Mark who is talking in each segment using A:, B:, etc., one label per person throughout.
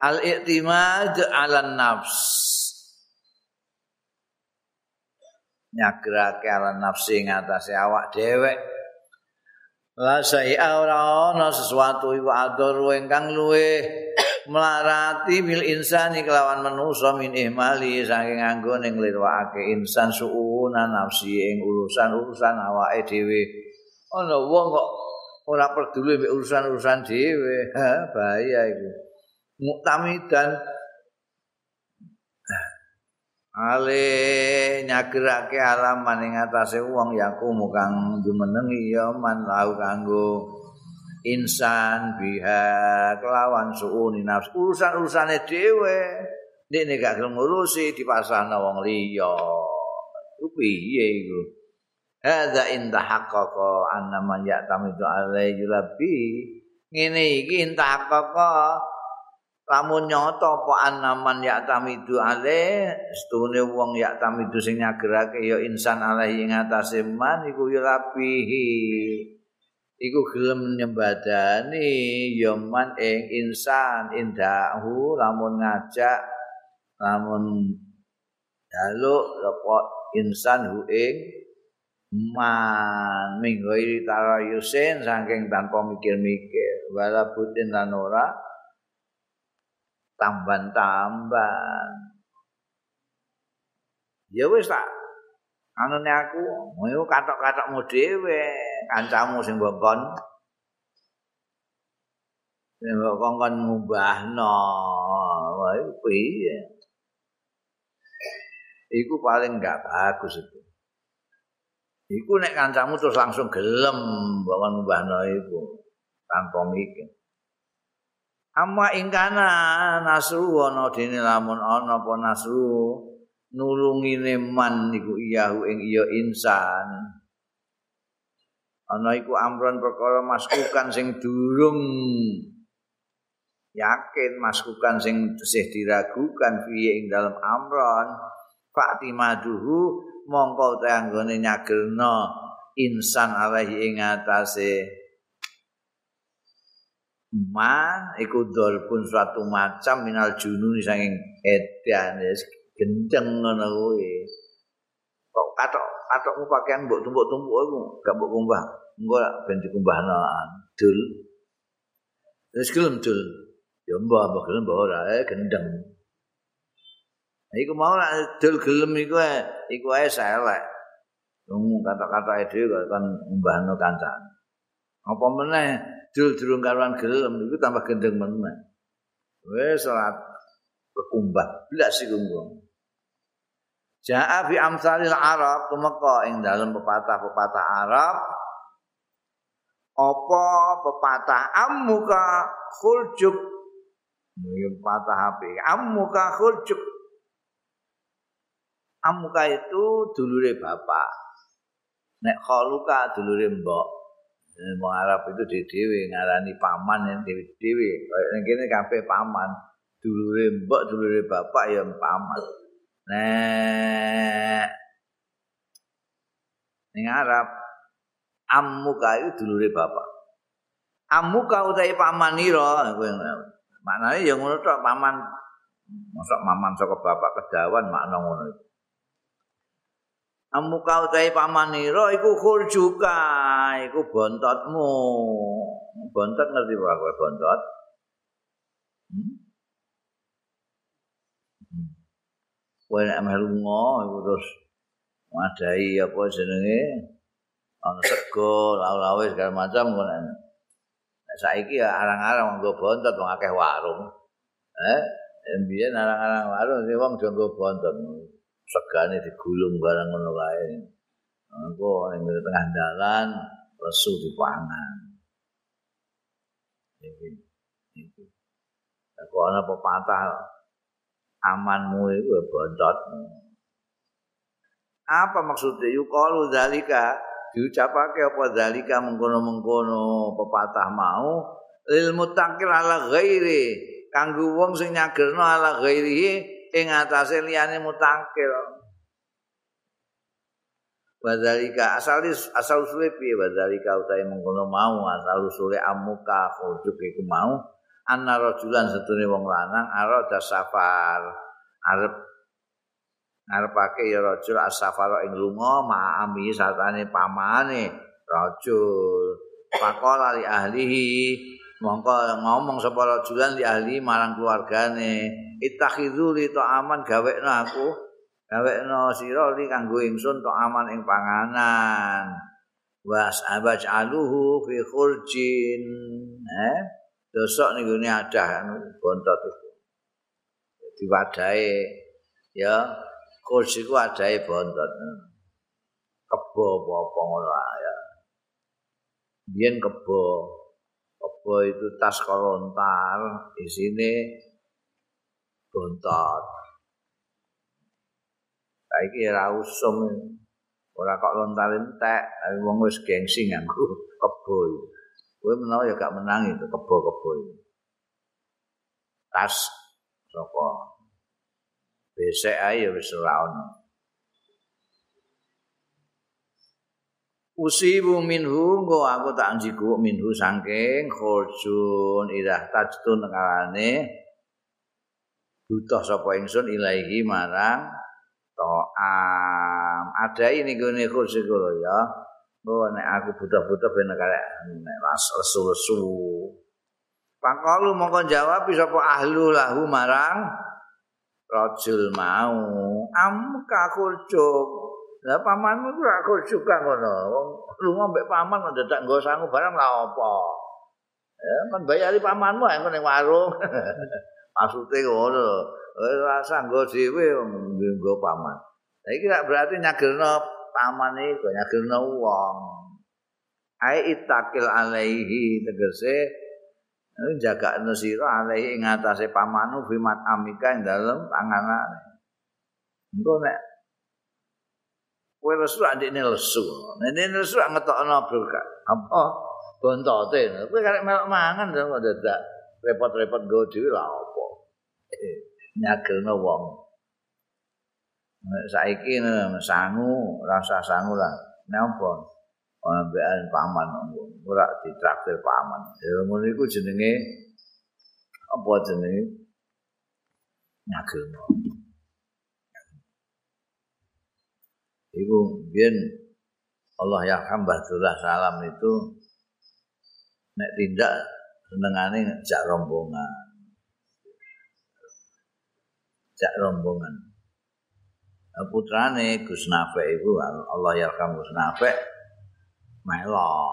A: al-i'timad 'ala nafs. Nyagrake 'ala nafsi ngatasé awak dhewek. La sa'a ora ana sesuatu iku adur ingkang luweh melarati bil insani kelawan manusa min ihmali saking nganggo ning lirwake insan suuna nafsi ing urusan-urusan awake dhewe. Ana wong kok ora peduli mek urusan-urusan dhewe. Ha bahaya iku muktamidan ale nyagerake alaman ing atase wong yaku kang jumenengi ya man lau kanggo insan biha kelawan suuni nafsu. Urusan-urusane dhewe. Nek gak gelem ngurusi dipasrahna wong liya. Ku piye iku? Hadza inta haqqaqa anna man ya'tamidu alaihi rabbi. Ngene iki haqqaqa lamun nyoto apa anaman ya tamidu ale stune wong ya tamidu sing nyagerake ya insan alaihi ing atase man iku ya rapihi. Iku gelem nyembadani ya man ing insan indahu lamun ngajak lamun jaluk lepo insan hu ing man. Minggoiri tarayusin saking tanpa mikir-mikir. Wala butin lan ora tamban-tamban. Ya wis tak anune aku, ngono katok-katokmu dhewe, kancamu sing bongkon. Sing bongkon ngubahno. Wah, iku piye? Iku paling enggak bagus itu. Iku nek kancamu terus langsung gelem bongkon ngubahno iku tanpa mikir. Amma ingkana nasru ana dene lamun ana apa nasru nulungine man iku iyahu ing iya insan. Ana iku amron perkara maskukan sing durung. Yakin maskukan sing tesih diragukan piye ing dalam amron. Fatimaduhu mongko te anggone nyagelna insan alaihi ing atase man iku pun suatu macam minal jununi saking edan. Gendeng ngono kuwi. Kok katok katokmu pakaian mbok tumpuk-tumpuk iku? Gak mbok kumbah. Engko ben dikumbahno dul. Wis gelem dul. Ya mbah mbah gelem mbah ora. Eh gendeng. Iku mau nek dul gelem iku iku ae selek. Wong kata-kata dhewe kan mbahno kancane. Apa meneh dul durung karuan gelem iku tambah gendeng meneh. Wis salat kekumbah. Blas iku nggo. Ja'a fi amsalil Arab tumeka ing dalem pepatah-pepatah Arab. Apa pepatah ammuka khuljuk? Pepatah api ammuka khuljuk. Ammuka itu dulure bapak. Nek kholuka dulure mbok Wong Arab itu dhewe ngarani paman yang dhewe-dhewe. Kayak ning kene kabeh paman. Dulure mbok, dulure bapak ya paman. Nek ning Arab ammuka itu dulure bapak. Ammuka utahe pamanira kowe maknane ya ngono tok paman mosok maman saka bapak kedawan makna ngono itu. Amuka utahe pamanira iku khurjuka iku bontotmu. Bontot ngerti ora kowe bontot? Hmm? kowe nek melunga iku terus madai apa jenenge? Ana sego lawe-lawe segala macam ngono nek saiki ya arang-arang nggo bontot wong akeh warung. Eh mbiyen arang-arang warung sing wong do bontot segane digulung barang ngono wae. Engko ning tengah dalan lesu dipangan. Iki. Iki. Aku ana pepatah amanmu iku bontot. Apa maksudnya yukalu zalika diucapake apa zalika mengkono-mengkono pepatah mau lil mutakil ala ghairi kanggo wong sing nyagerno ala ghairi ing atase liyane mutangkil. Wadalika asal asal usule piye? Wadalika utahe mengkono mau asal usule amuka khujuk iku mau. Anna rajulan sedune wong lanang arada safar arep ngarepake ya rajul as-safar ing lunga ma'ami satane pamane? Rajul. Faqala li ahlihi mongko ngomong sapa rajulan li ahli marang keluargane ittakhidhu li ta'aman gawekno aku gawekno sira li kanggo ingsun ta'aman ing panganan was abaj'aluhu fi khurjin eh dosok ning gone adah bontot itu. Diwadahi ya kursi ku adahe bontot. Kebo apa ngono ya. Biyen kebo. Kebo itu tas kolontar, isine bontot. Saiki ora usum. Ora kok lontar entek, wong wis gengsi nganggo kebo. Kowe menawa ya gak menang itu kebo-kebo. Tas sapa? Besek ae ya wis ora ono. Usibu minhu nggo aku tak njiku minhu saking khurjun idah tajtun kalane butuh sapa ingsun ilahi marang to'am. Ada ini gone khurjun ya. Oh, nek aku butuh-butuh ben karek nek lesu-lesu. Pakalu mongko jawab sapa ahlu lahu marang rajul mau. Am ka kurcuk. Lah pamanmu ora kurcuk kan ngono. Wong lunga mbek paman kok dadak nggo sangu barang la apa. Ya kan bayari pamanmu engko ning warung. Maksude ngono. Ora rasa nggo dhewe nggo paman. Lah iki berarti nyagelno paman iku nyagilno wong. Ai itakil alaihi tegese jaga sira alaihi ing atase pamanu fimat amika ing dalem panganane. Engko nek kowe lesu andine lesu. Nek lesu ngetokno berkah. Apa bontote. Kowe karek melok mangan kok dadak repot-repot go dhewe lha apa. Nyagilno wong. saiki sangu rasa sangu lah napa ambekan paman ora ditraktir paman ya ngono iku jenenge apa jenenge nyagelno iku biyen Allah ya hambahullah salam itu nek tindak senengane jak rombongan jak rombongan putrane Gus Nafek iku Allah ya kamu Gus Nafek melo.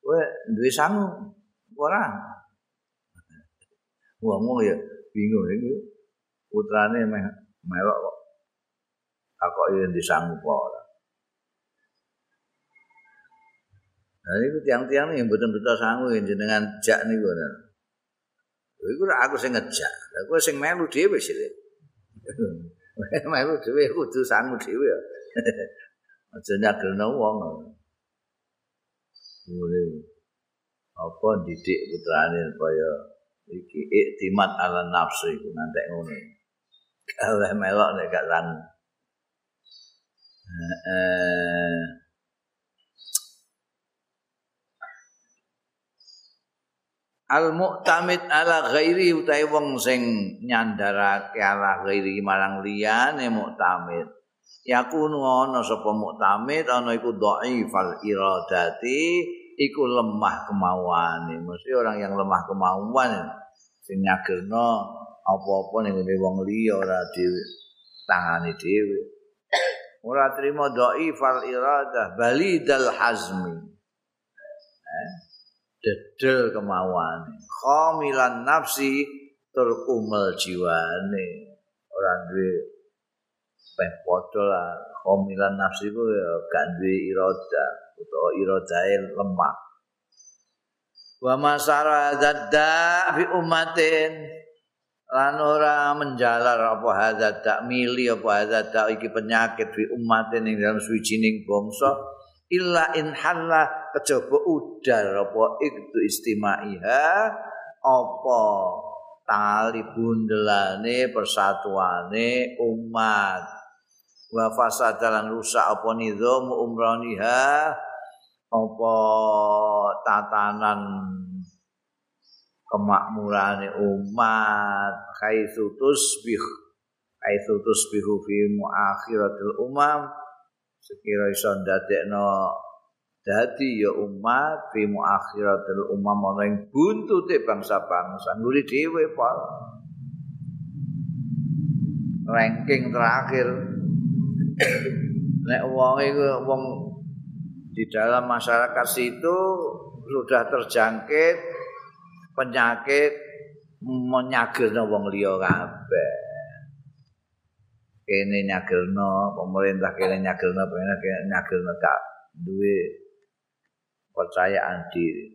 A: Kowe duwe sangu ora? Wong ya bingung iki putrane melok kok. Takok yen disangu apa ora. Nah, itu tiang-tiang yang betul-betul sanggup jenengan jak nih gue. Iku aku sing ngejak, aku sing melu dhewe sih. Melu dhewe kudu sangu dhewe ya. Aja nyagelno wong. Mulai apa didik putrane kaya iki iktimat ala nafsu iku nantek ngono. Gawe melok nek gak sangu. Eh al mu'tamid ala ghairi utahe wong sing nyandarake ala ghairi marang liyane mu'tamid. Yakunu ana sapa mu'tamid ana iku dhaifal iradati iku lemah kemauane. Mesti orang yang lemah kemauan sing nyagelno apa-apa ning wong liya ora dhewe tangane dhewe ora trimo dhaifal iradah balidal hazmi. Eh? dedel kemauan khamilan nafsi tur kumel jiwane. Ora duwe padha lah. Khamilan nafsi ku ya gak duwe irada utawa iradae lemah. Wa masara zadda fi ummatin lan ora menjalar apa hadzat mili apa hadzat iki penyakit fi ummatin ing dalam suwijining bangsa. Illa in halla kejaba udar apa itu istimaiha apa tali bundelane persatuane umat. Wa fasadalan rusak apa nizam umraniha apa tatanan kemakmurane umat. Kaitsu tusbih kaitsu tusbihu fi muakhiratil umam. Sekira iso ndadekno dadi ya umat fi muakhiratil umam ana ing buntute bangsa-bangsa. Nguri dhewe pak. Ranking terakhir. Nek wong iku wong di dalam masyarakat situ sudah terjangkit penyakit menyagerno wong liya kabeh. Kene nyagerno pemerintah kene nyagerno pemerintah nyagerno gak duwe percayaan diri.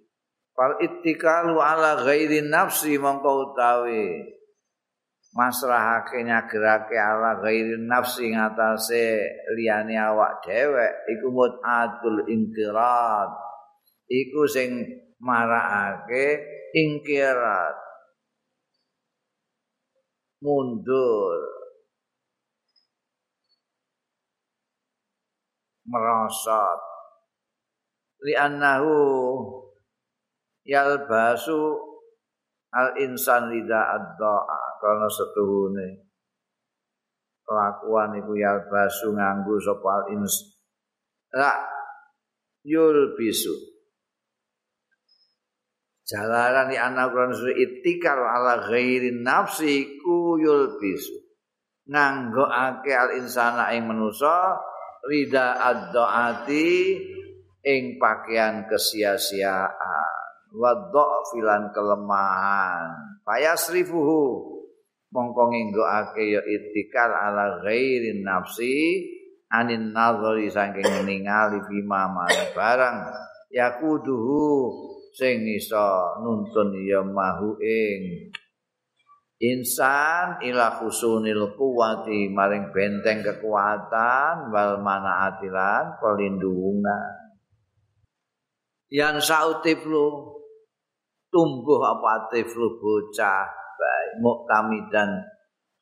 A: Fal ittikalu ala ghairi nafsi mongko utawi masrahake nyagerake ala ghairi nafsi ngatasé liyane awak dhewek iku mutatul inqirat. Iku sing marakake ingkirat mundur. Merosot. Li annahu yalbasu al insan lida addoa karena setuhune kelakuan iku yal basu nganggu sapa al ins la yul bisu jalaran di anak kurang sudah itikal ala ghairi nafsi ku yul bisu nganggo ake al insana ing manusa rida addoati ing pakaian kesia-siaan. Wa filan kelemahan. Fayasrifuhu. Mongko nginggokake ya itikal ala ghairi nafsi anin nazari saking ningali bima barang. Yakuduhu sing iso nuntun ya mahu ing. Insan ila khusunil kuwati maring benteng kekuatan wal manaatilan pelindungan. Yang sautiflu tumbuh apa tiflu bocah baik muktamidan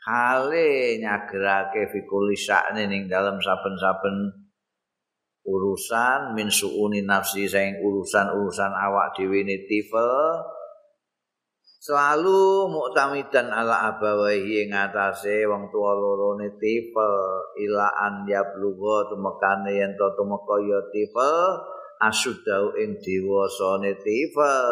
A: hale nyagerake fikuli sakne ning dalam saben-saben urusan min suuni nafsi sing urusan-urusan awak dhewe ne tifel selalu muktamidan ala abawahi ing atase wong tuwa loro ne tifel ilaan ya blugo tumekane yen to tumeka ya tifel asudau ing dewasane tifel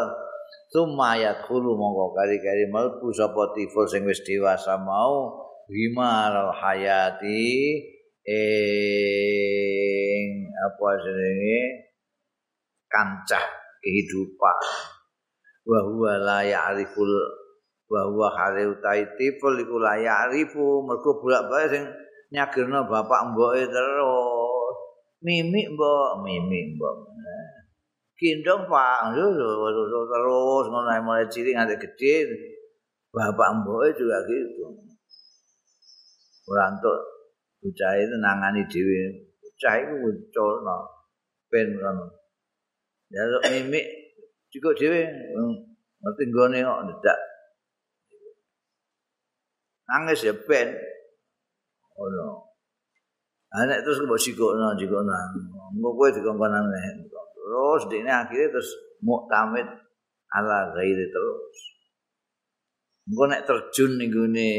A: Tumayat khulu mongko kari-kari melbu sapa tiful sing wis dewasa mau himal hayati ing apa jenenge? Kancah kehidupan. Wa huwa la ya'riful wa huwa hale utai tiful iku la ya'rifu. Mergo bolak-balik sing nyagerno bapak mboke terus. Mimik mbok mimik mbok. Gendong pak. Terus ngono mulai cilik nganti gede bapak mbok juga gitu. Urantuk bocah itu nangani dhewe bocah itu muncul no ben ngono. Ya mimik cukup dhewe ngerti nggone kok ndak nangis ya ben. Oh no Anak terus mbok sikokno sikokno engko kowe dikongkonan terus dene akhirnya terus muktamid ala ghairi terus. Engko nek terjun ning gone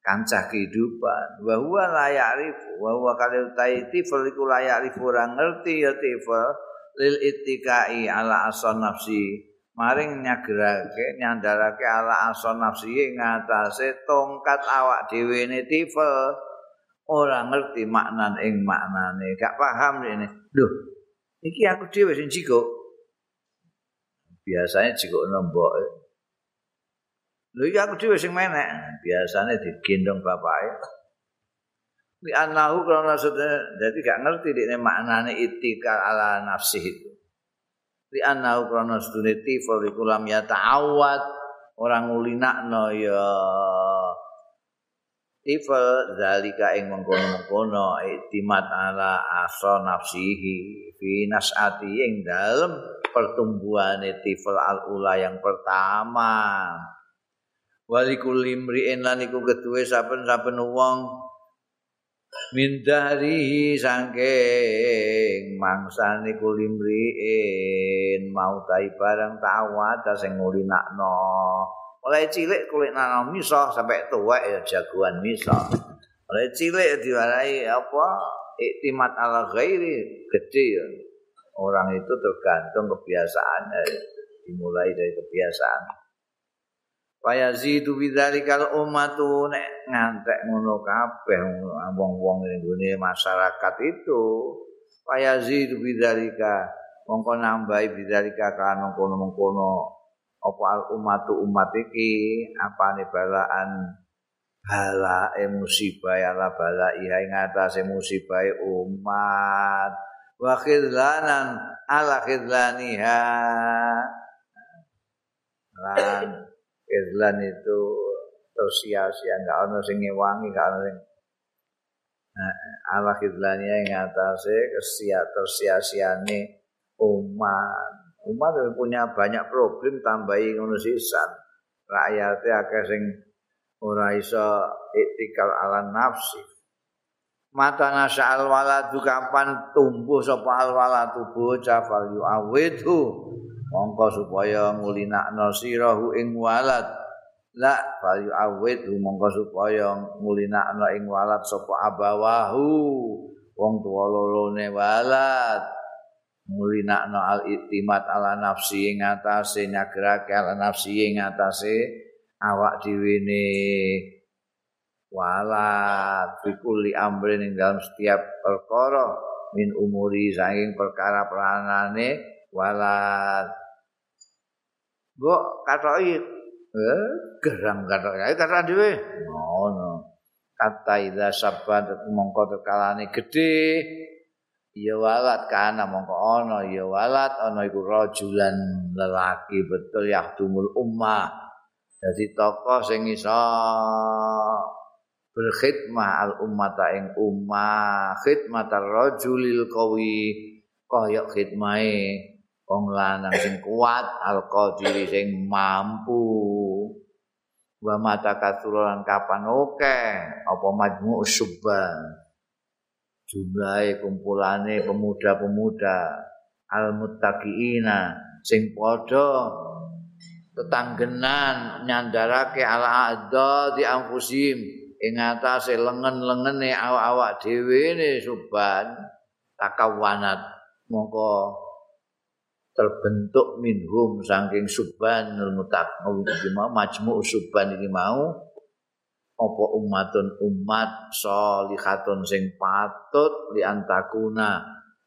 A: kancah kehidupan. Wa huwa la ya'rifu wa huwa kalau taiti faliku la ya'rifu ora ngerti ya tifa lil ittikai ala asan nafsi. Maring nyagerake nyandarake ala asan nafsi. Ngatasé tongkat awak dhewe ne tifa ora ngerti maknan ing maknane. Gak paham ini. Lho iki aku dhewe sing jiko biasanya jiko nembok lho iki aku dhewe sing menek. Biasanya digendong bapake li anahu karena sudah jadi gak ngerti ini maknane itikal ala nafsi itu. Li anahu karena sudah tifol ikulam ya ta'awad orang ngulinakno ya tifel zalika ing mengkono-mengkono itimat ala asa nafsihi fi nasati ing dalem pertumbuhan tifel al ula yang pertama walikul limriin lan iku keduwe saben-saben wong. Mindari saking mangsane kulimriin mau tai barang tawat sing ngulinakno. Oleh cilik kulit nang miso sampai tuwek ya jagoan miso oleh cilik diwarai apa? Iktimat ala ghairi gede ya. Orang itu tergantung kebiasaannya. Dimulai dari kebiasaan Faya zidu bidzalikal ummatu nek ngantek ngono kabeh wong-wong ning masyarakat itu. Faya zidu bidzalika mongko nambahi bidzalika kan kono-kono apa al ummatu umat iki apane balaan bala musibah ya la bala iya ing atase musibah umat wa khidlanan ala khidlaniha lan Izlan itu tersia-sia enggak ono sing ngewangi enggak ono sing nah, Allah izlannya yang atasnya kesia tersia-siane umat. Umat punya banyak problem tambahi ngono sisan rakyatnya akeh sing ora iso iktikal ala nafsi. Mata nasa al waladu kapan tumbuh sapa al waladu bocah fal yu awidu mongko supaya ngulinakno sirahu ing walad. La fayu awid mongko supaya ngulinakno ing walad sapa abawahu. Wong tuwa lorone walad. Ngulinakno al itimat ala nafsi ing atase nyagrake ala nafsi ing atase awak dhewe ne walad bikuli amrin ing dalam setiap perkara min umuri saking perkara peranane walad Mbok katoki eh gerang katoki ae kata dhewe. Ngono. Kata ida sabat mongko tekalane gedhe. Ya walat kana mongko ana ya walat ana iku rajulan lelaki betul ya tumul ummah. Jadi tokoh sing iso berkhidmah al ummata ing ummah khidmat rajulil qawi kaya khidmahe wong lanang sing kuat alqadiri sing mampu. Wa mata kasuran kapan? Oke apa majmu subban jumlahe kumpulane pemuda-pemuda almuttaqiina sing padha tetanggenan nyandarake ala adha di anfusim ing atase lengen-lengene awak-awak dhewe ne subban takawanat. Mongko terbentuk minhum saking subhanul mutaqawwi majmu subhan iki mau apa umatun umat sholihatun sing patut li antakuna.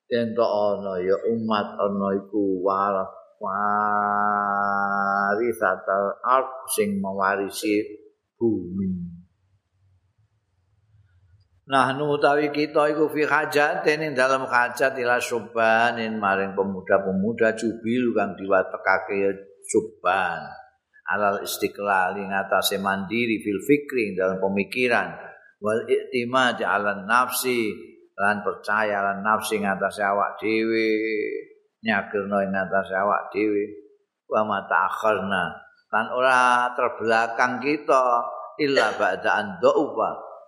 A: Ento ana ya umat ana iku war warisatal ard sing mewarisi bumi Nah utawi kita iku fi hajatin ing dalam hajat ila subanin maring pemuda-pemuda jubil kang diwatekake suban alal istiqlal ing atase mandiri fil fikri dalam pemikiran. Wal iktimad ala nafsi lan percaya lan nafsi ing atase awak dhewe nyagerno ing atase awak dhewe. Wa mata akharna lan ora terbelakang kita illa ba'da an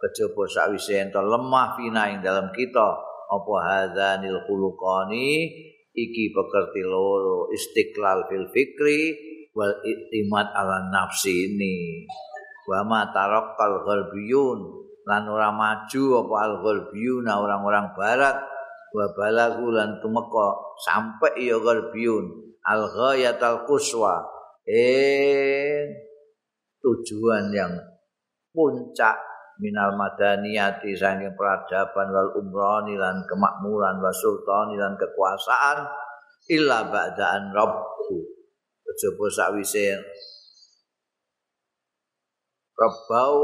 A: kejaba sakwise ento lemah fina ing dalam kita. Apa hadzanil khuluqani? Iki pekerti loro istiqlal fil fikri wal iktimat ala nafsi ini. Wa ma tarakkal gharbiyun lan ora maju apa al gharbiyun orang-orang barat. Wa balagu lan tumeka sampai ya gharbiyun al ghayatal quswa. Eh tujuan yang puncak minal madaniyati saking peradaban wal umrani lan kemakmuran wa sultani lan kekuasaan illa ba'daan rabbu. Kejaba sakwise? Rabbau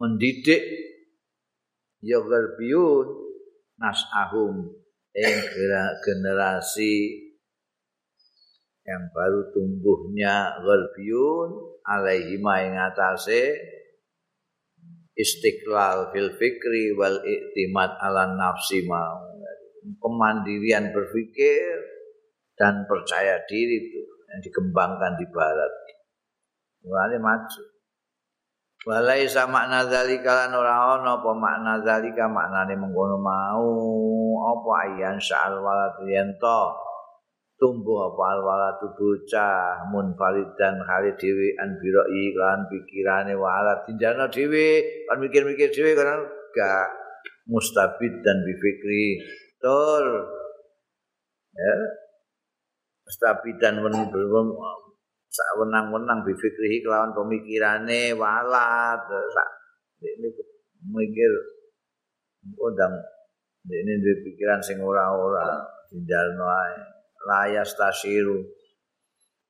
A: mendidik ya garbiun nas'ahum ing generasi yang baru tumbuhnya garbiun alaihi ma ing atase istiqlal fil fikri wal iktimat ala nafsi mau. Kemandirian berpikir dan percaya diri itu yang dikembangkan di barat. Mulai maju. Walai sama makna zalika lan ora ana apa makna zalika maknane mengkono mau. Apa ayan sa'al walad yento tumbuh apa? Al walad bocah munfarid dan kali dhewe an biroi lan pikirane walad tinjana dhewe kan mikir-mikir dhewe kan gak. Mustabid dan bifikri. Tur ya. Mustabid dan belum sak wenang-wenang bifikrihi kelawan pemikirane walat sak ini mikir undang ini pikiran sing ora-ora tinggalno ae layas tasiru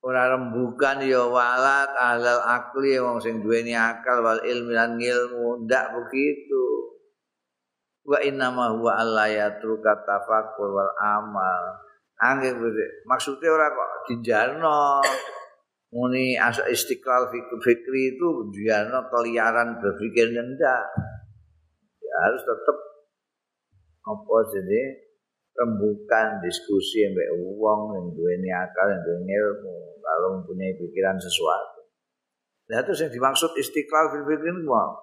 A: ora rembukan ya walat alal akli wong sing duweni akal wal ilmi lan ilmu ndak begitu. Wa inna ma huwa allayatru katafakkur wal amal. Angin maksudnya ora kok dijalno muni asa istiqlal fikri, fikri itu dia keliaran berpikir ndak. Ya harus tetap apa jadi rembukan diskusi mbek wong yang duweni akal yang duweni ilmu kalau mempunyai pikiran sesuatu. Nah itu yang dimaksud istiqlal fikri ini mau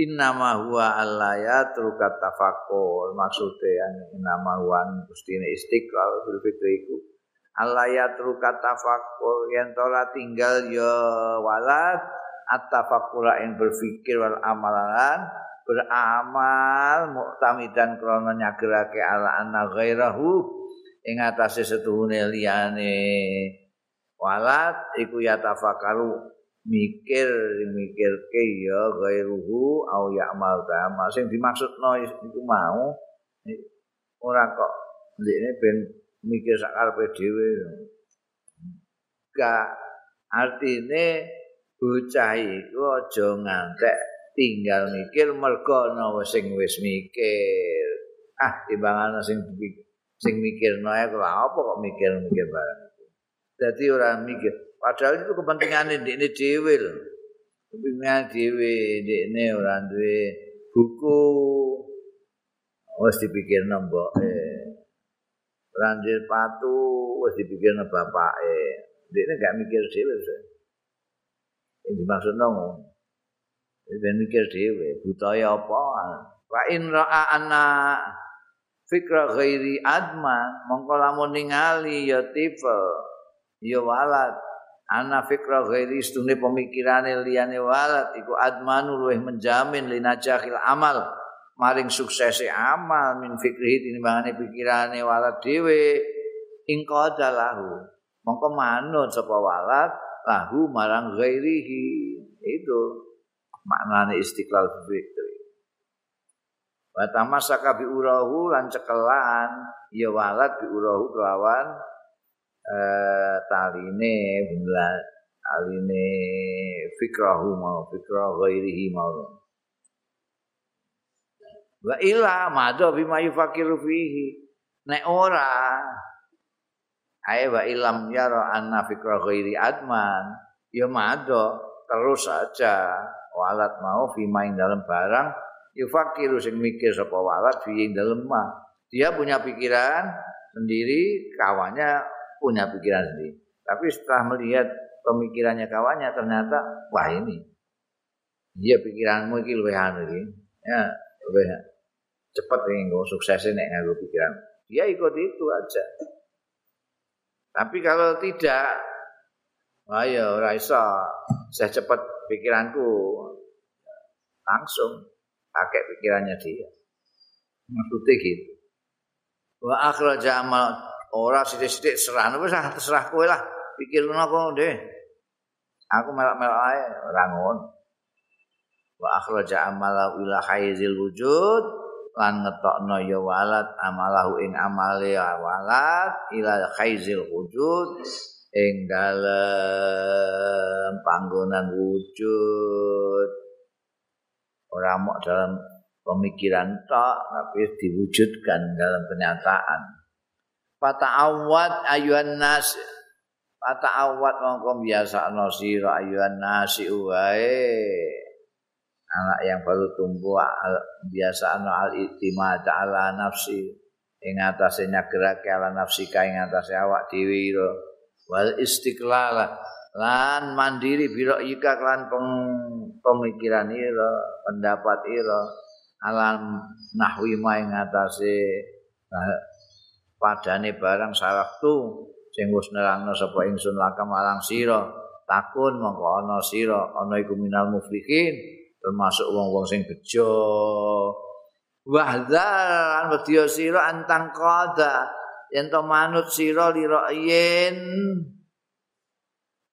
A: innama huwa allayatul katafakur. Maksudnya innama huwa ini istiqlal fikri itu. Alayatru katafakur yang tola tinggal ya walad atafakura yang berfikir wal amalan beramal muktamidan krono nyagerake ala anna ghairahu ing atase setuhune liyane walad iku ya tafakaru mikir mikirke ya ghairuhu au ya'mal ta sing dimaksudno iku mau ora kok ndekne ben mikir sak karepe dhewe. Gak artine bocah iku aja ngantek tinggal mikir mergo ana sing wis mikir. Ah, timbangan sing sing mikir nae kok apa kok mikir-mikir barang itu. Dadi ora mikir. Padahal itu kepentingan ini dhewe lho. Kepentingan dhewe ini ora duwe buku. Wes dipikir nembok eh. ranjir patu wis dipikirno bapake dekne gak mikir dhewe yang dimaksud nong dia mikir dhewe budaya apa? Wa in ra'a fikra ghairi adman mongko lamun ningali ya tifel ya walad. Ana fikra ghairi stune pemikirane liyane walad iku admanu luwih menjamin linajahil amal. Maring suksese amal min fikrihi tinimbangane pikirane walad dhewe. Ing qadalahu mongko manut sapa walad lahu marang ghairihi. Itu maknane istiqlal fikri wa tamasaka bi urahu lan cekelan ya walad bi urahu kelawan eh taline bulan aline fikrahu mau fikrah ghairihi mau. Wa ila madha bima yufakiru fihi. Nek ora ae wa ilam yara anna fikra ghairi adman ya madha terus saja walat mau bima ing dalam barang yufakiru sing mikir sapa walat fi ing dalem mah dia punya pikiran sendiri kawannya punya pikiran sendiri. Tapi setelah melihat pemikirannya kawannya ternyata wah ini. Dia pikiranmu iki luwih anu iki. Ya luwih cepat nih gue suksesnya nih nganggo pikiran. Dia ikut itu aja. Tapi kalau tidak ayo raisa saya cepat pikiranku langsung pakai pikirannya dia. Maksudnya gitu. Wa akhraja amal ora sithik-sithik serah wis terserah kowe lah. Pikirno kok deh. Aku melak-melak ae ora ngono. Wa akhraja amala ila haizil wujud lan ngetokno ya walad amalahu ing amale walad ila khaizil wujud ing dalem panggonan wujud. Ora mok dalam pemikiran tok tapi diwujudkan dalam kenyataan. Fata'awwad ayuhan nas. Fata'awwad mongko biasa no sira ayuhan nasi wae. Anak yang baru tumbuh biasa anu al itimad ala nafsi. Ing atase nyagerake ala nafsi ka ing atase awak dhewe wal istiqlal lan mandiri biro ika lan peng, pemikiran ira pendapat ira alam nahwi ma ing atase padane barang saraf tu sing wis nerangno sapa ingsun laka marang sira. Takun mongko ana sira ana iku minal muflihin termasuk wong-wong sing bejo. Wahdar wedya sira antang qada yen to manut sira lira yen.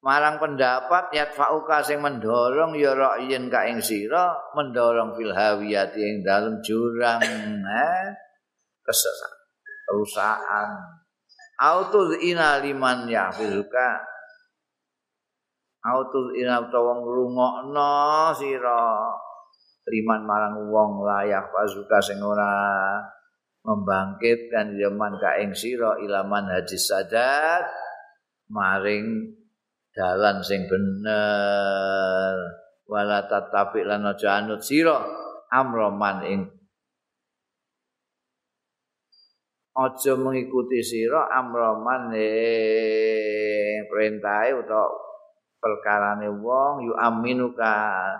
A: Marang pendapat yat fauka sing mendorong ya yen ka ing sira mendorong fil hawiyati ing dalem jurang eh. Kesesat perusahaan autul ina liman yahfizuka autul ina utawa ngrungokno sira. Liman marang wong layak pasuka sing ora membangkitkan zaman ka ing sira ilaman haji sadat maring dalan sing bener. Wala tatapi lan aja anut sira amroman ing aja mengikuti sira amroman ing perintahe utawa perkarane wong yu aminuka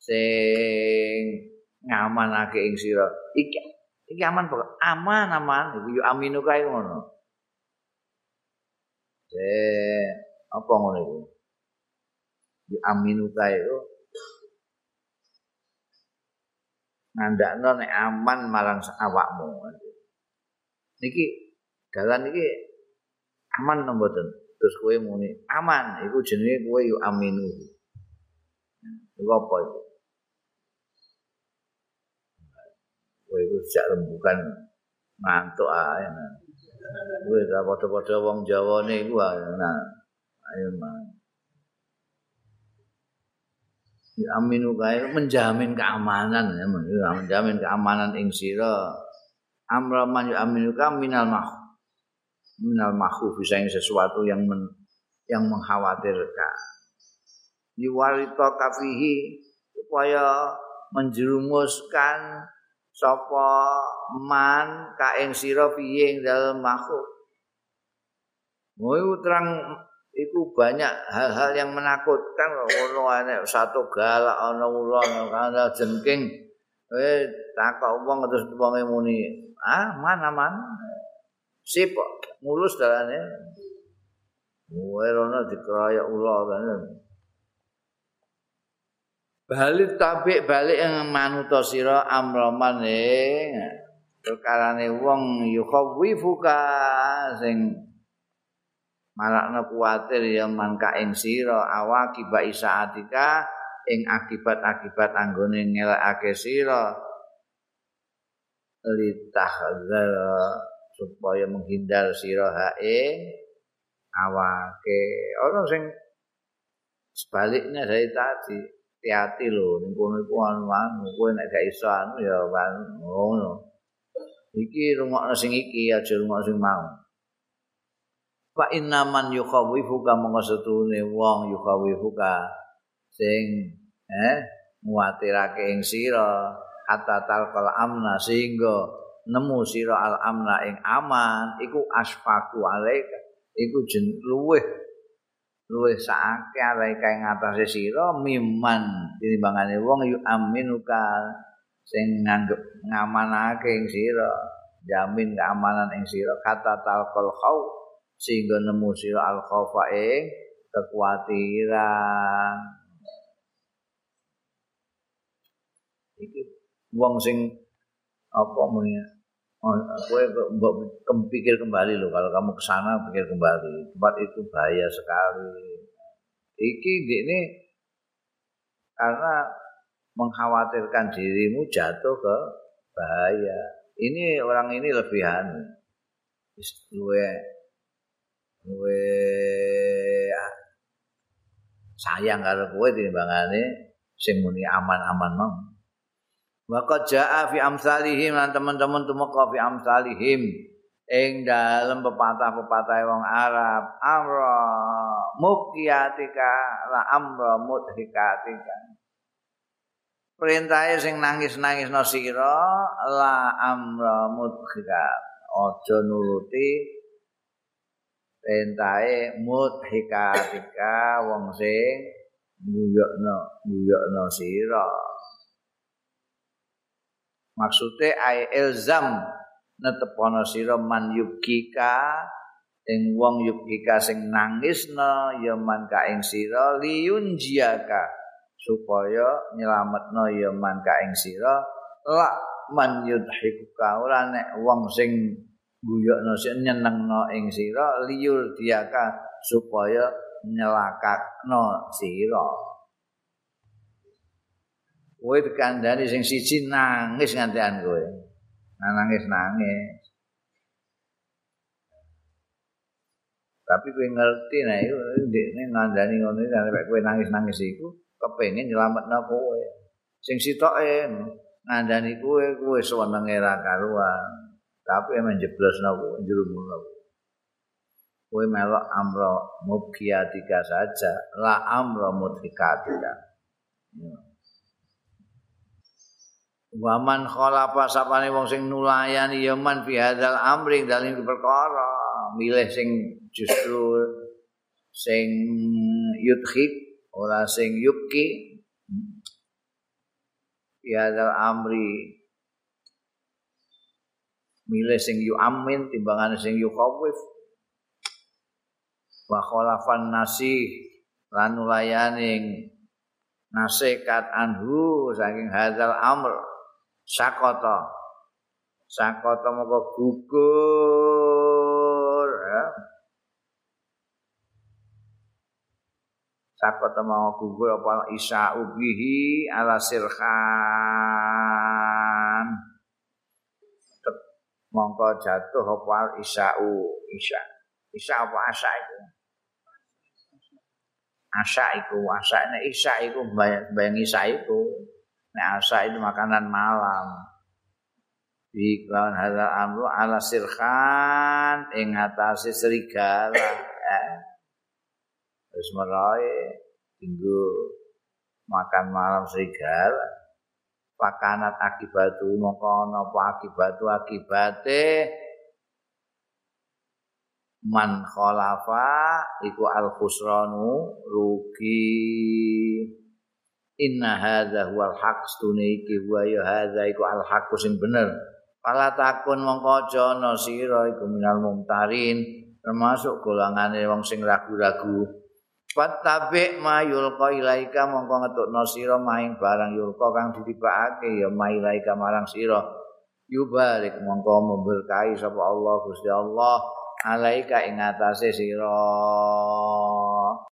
A: sing ngamanake ing sira. Iki iki aman pokok aman aman. Iku yo aminu kae ngono. Eh apa ngono iku? Yo aminu kae yo. Ngandakno nek aman marang awakmu. Niki dalan iki aman mboten? Terus kowe muni aman. Iku jenenge kowe yo aminu. Iku apa itu kowe iku jak rembukan ngantuk ae. Kowe ora padha-padha wong Jawane iku nah. Ayo man. Ya aminu kae menjamin keamanan ya menjamin keamanan ing sira. Amraman ya aminu ka minal mah minal bisa yang sesuatu yang men, yang mengkhawatirkan. Diwarito kafihi supaya menjerumuskan sapa man ka ing sira piye ing dalem makhluk. Mau terang iku banyak hal-hal yang menakutkan ono ana satu galak ana ulo ana jengking. Eh takok wong terus wong muni. Ah mana man. Sip mulus dalane. Wae rono dikeroyok ulo kan. Balik tabik balik yang manuto sira amroman ing perkarane wong yukhawifuka sing malakna kuwatir ya mangka ing sira awaki ba isaatika ing akibat-akibat anggone ngelakake sira. Litahzar supaya menghindar sira hae awake. Orang sing sebaliknya dari tadi hati-hati lho. Ning kono iku anu kowe nek gak iso anu ya ngono. Iki rungokno sing iki aja rungokno sing mau. Fa inna man yukhawifuka monggo setune wong yukhawifuka sing eh muatirake ing sira. Hatta talqal amna sehingga nemu sira al amna ing aman. Iku asfaku alaika. Iku jen luweh luwih sakake arek kae ngatasé sira miman. Tinimbangane wong yu aminuka sing nganggep ngamanake ing sira jamin keamanan ing sira. Kata talqal khauf sehingga nemu sira al khaufa ing kekhawatiran. Iki wong sing apa muni Oh, gue kempikir kembali loh kalau kamu ke sana pikir kembali tempat itu bahaya sekali. Iki ini karena mengkhawatirkan dirimu jatuh ke bahaya. Ini orang ini lebihan. Gue gue sayang kalau gue timbangane sing muni aman-aman mau. Maka jaa fi amsalihim lan teman-teman tumeka fi amsalihim. Ing dalem pepatah-pepatah wong Arab amra mukiyatika la amra mudhikatika. Perintahe sing nangis-nangis no sira la amra mudhika aja nuruti perintahe mudhikatika wong sing guyokno guyokno sira maksude ai ilzam. Netepono sira man yukika ing wong yukika sing nangisna ya man ka ing sira. Liyun jiaka supaya nyelametno ya man ka ing sira. La man yudhikuka. Ora nek wong sing guyokno sing nyenengno ing sira liyul diaka supaya nyelakakno sira kowe dikandani sing siji nangis ngantian kowe. Nangis nangis. Tapi kowe ngerti nah iku ndekne ngandani ngono iki sampe kowe nangis nangis iku kepengin nyelametno kowe. Sing sitoke ngandani kowe kowe senenge ra karuan. Tapi emang jeblosno kowe njurumno kowe. Melok amro mubkiyatika saja la amro mudhikatika Waman khalafa sapane wong sing nulayani ya man fi hadzal amri dalem perkara milih sing justru sing yudhik ora sing yuki ya hadzal amri milih sing yu amin timbangane sing yu khawif wa khalafan nasi lan nulayani nasikat anhu saking hadzal amr sakota sakota moko gugur ya. sakota mau gugur apa isa ubihi ala sirhan. Mongko jatuh apa isa'u isa isa apa asa itu asa itu asa ini isa itu bayang, bayang isa itu Nek asa itu makanan malam. Bi lawan hadal amru ala sirkhan ing atase serigala. Eh. Terus meroy tinggu makan malam serigala. Pakanat akibatu mongko napa akibatu akibate man khalafa iku al khusranu rugi inna hadza huwal haq stune iki wa ya hadza iku al haq sing bener. Pala takun mongko aja ana sira iku minal mumtarin termasuk golongane wong sing ragu-ragu. Fatabi ma yulqa ilaika mongko ngetukno sira maing barang yulqa kang ditibakake ya ma ilaika marang sira. Yubarik mongko memberkahi sapa Allah Gusti Allah alaika ing atase sira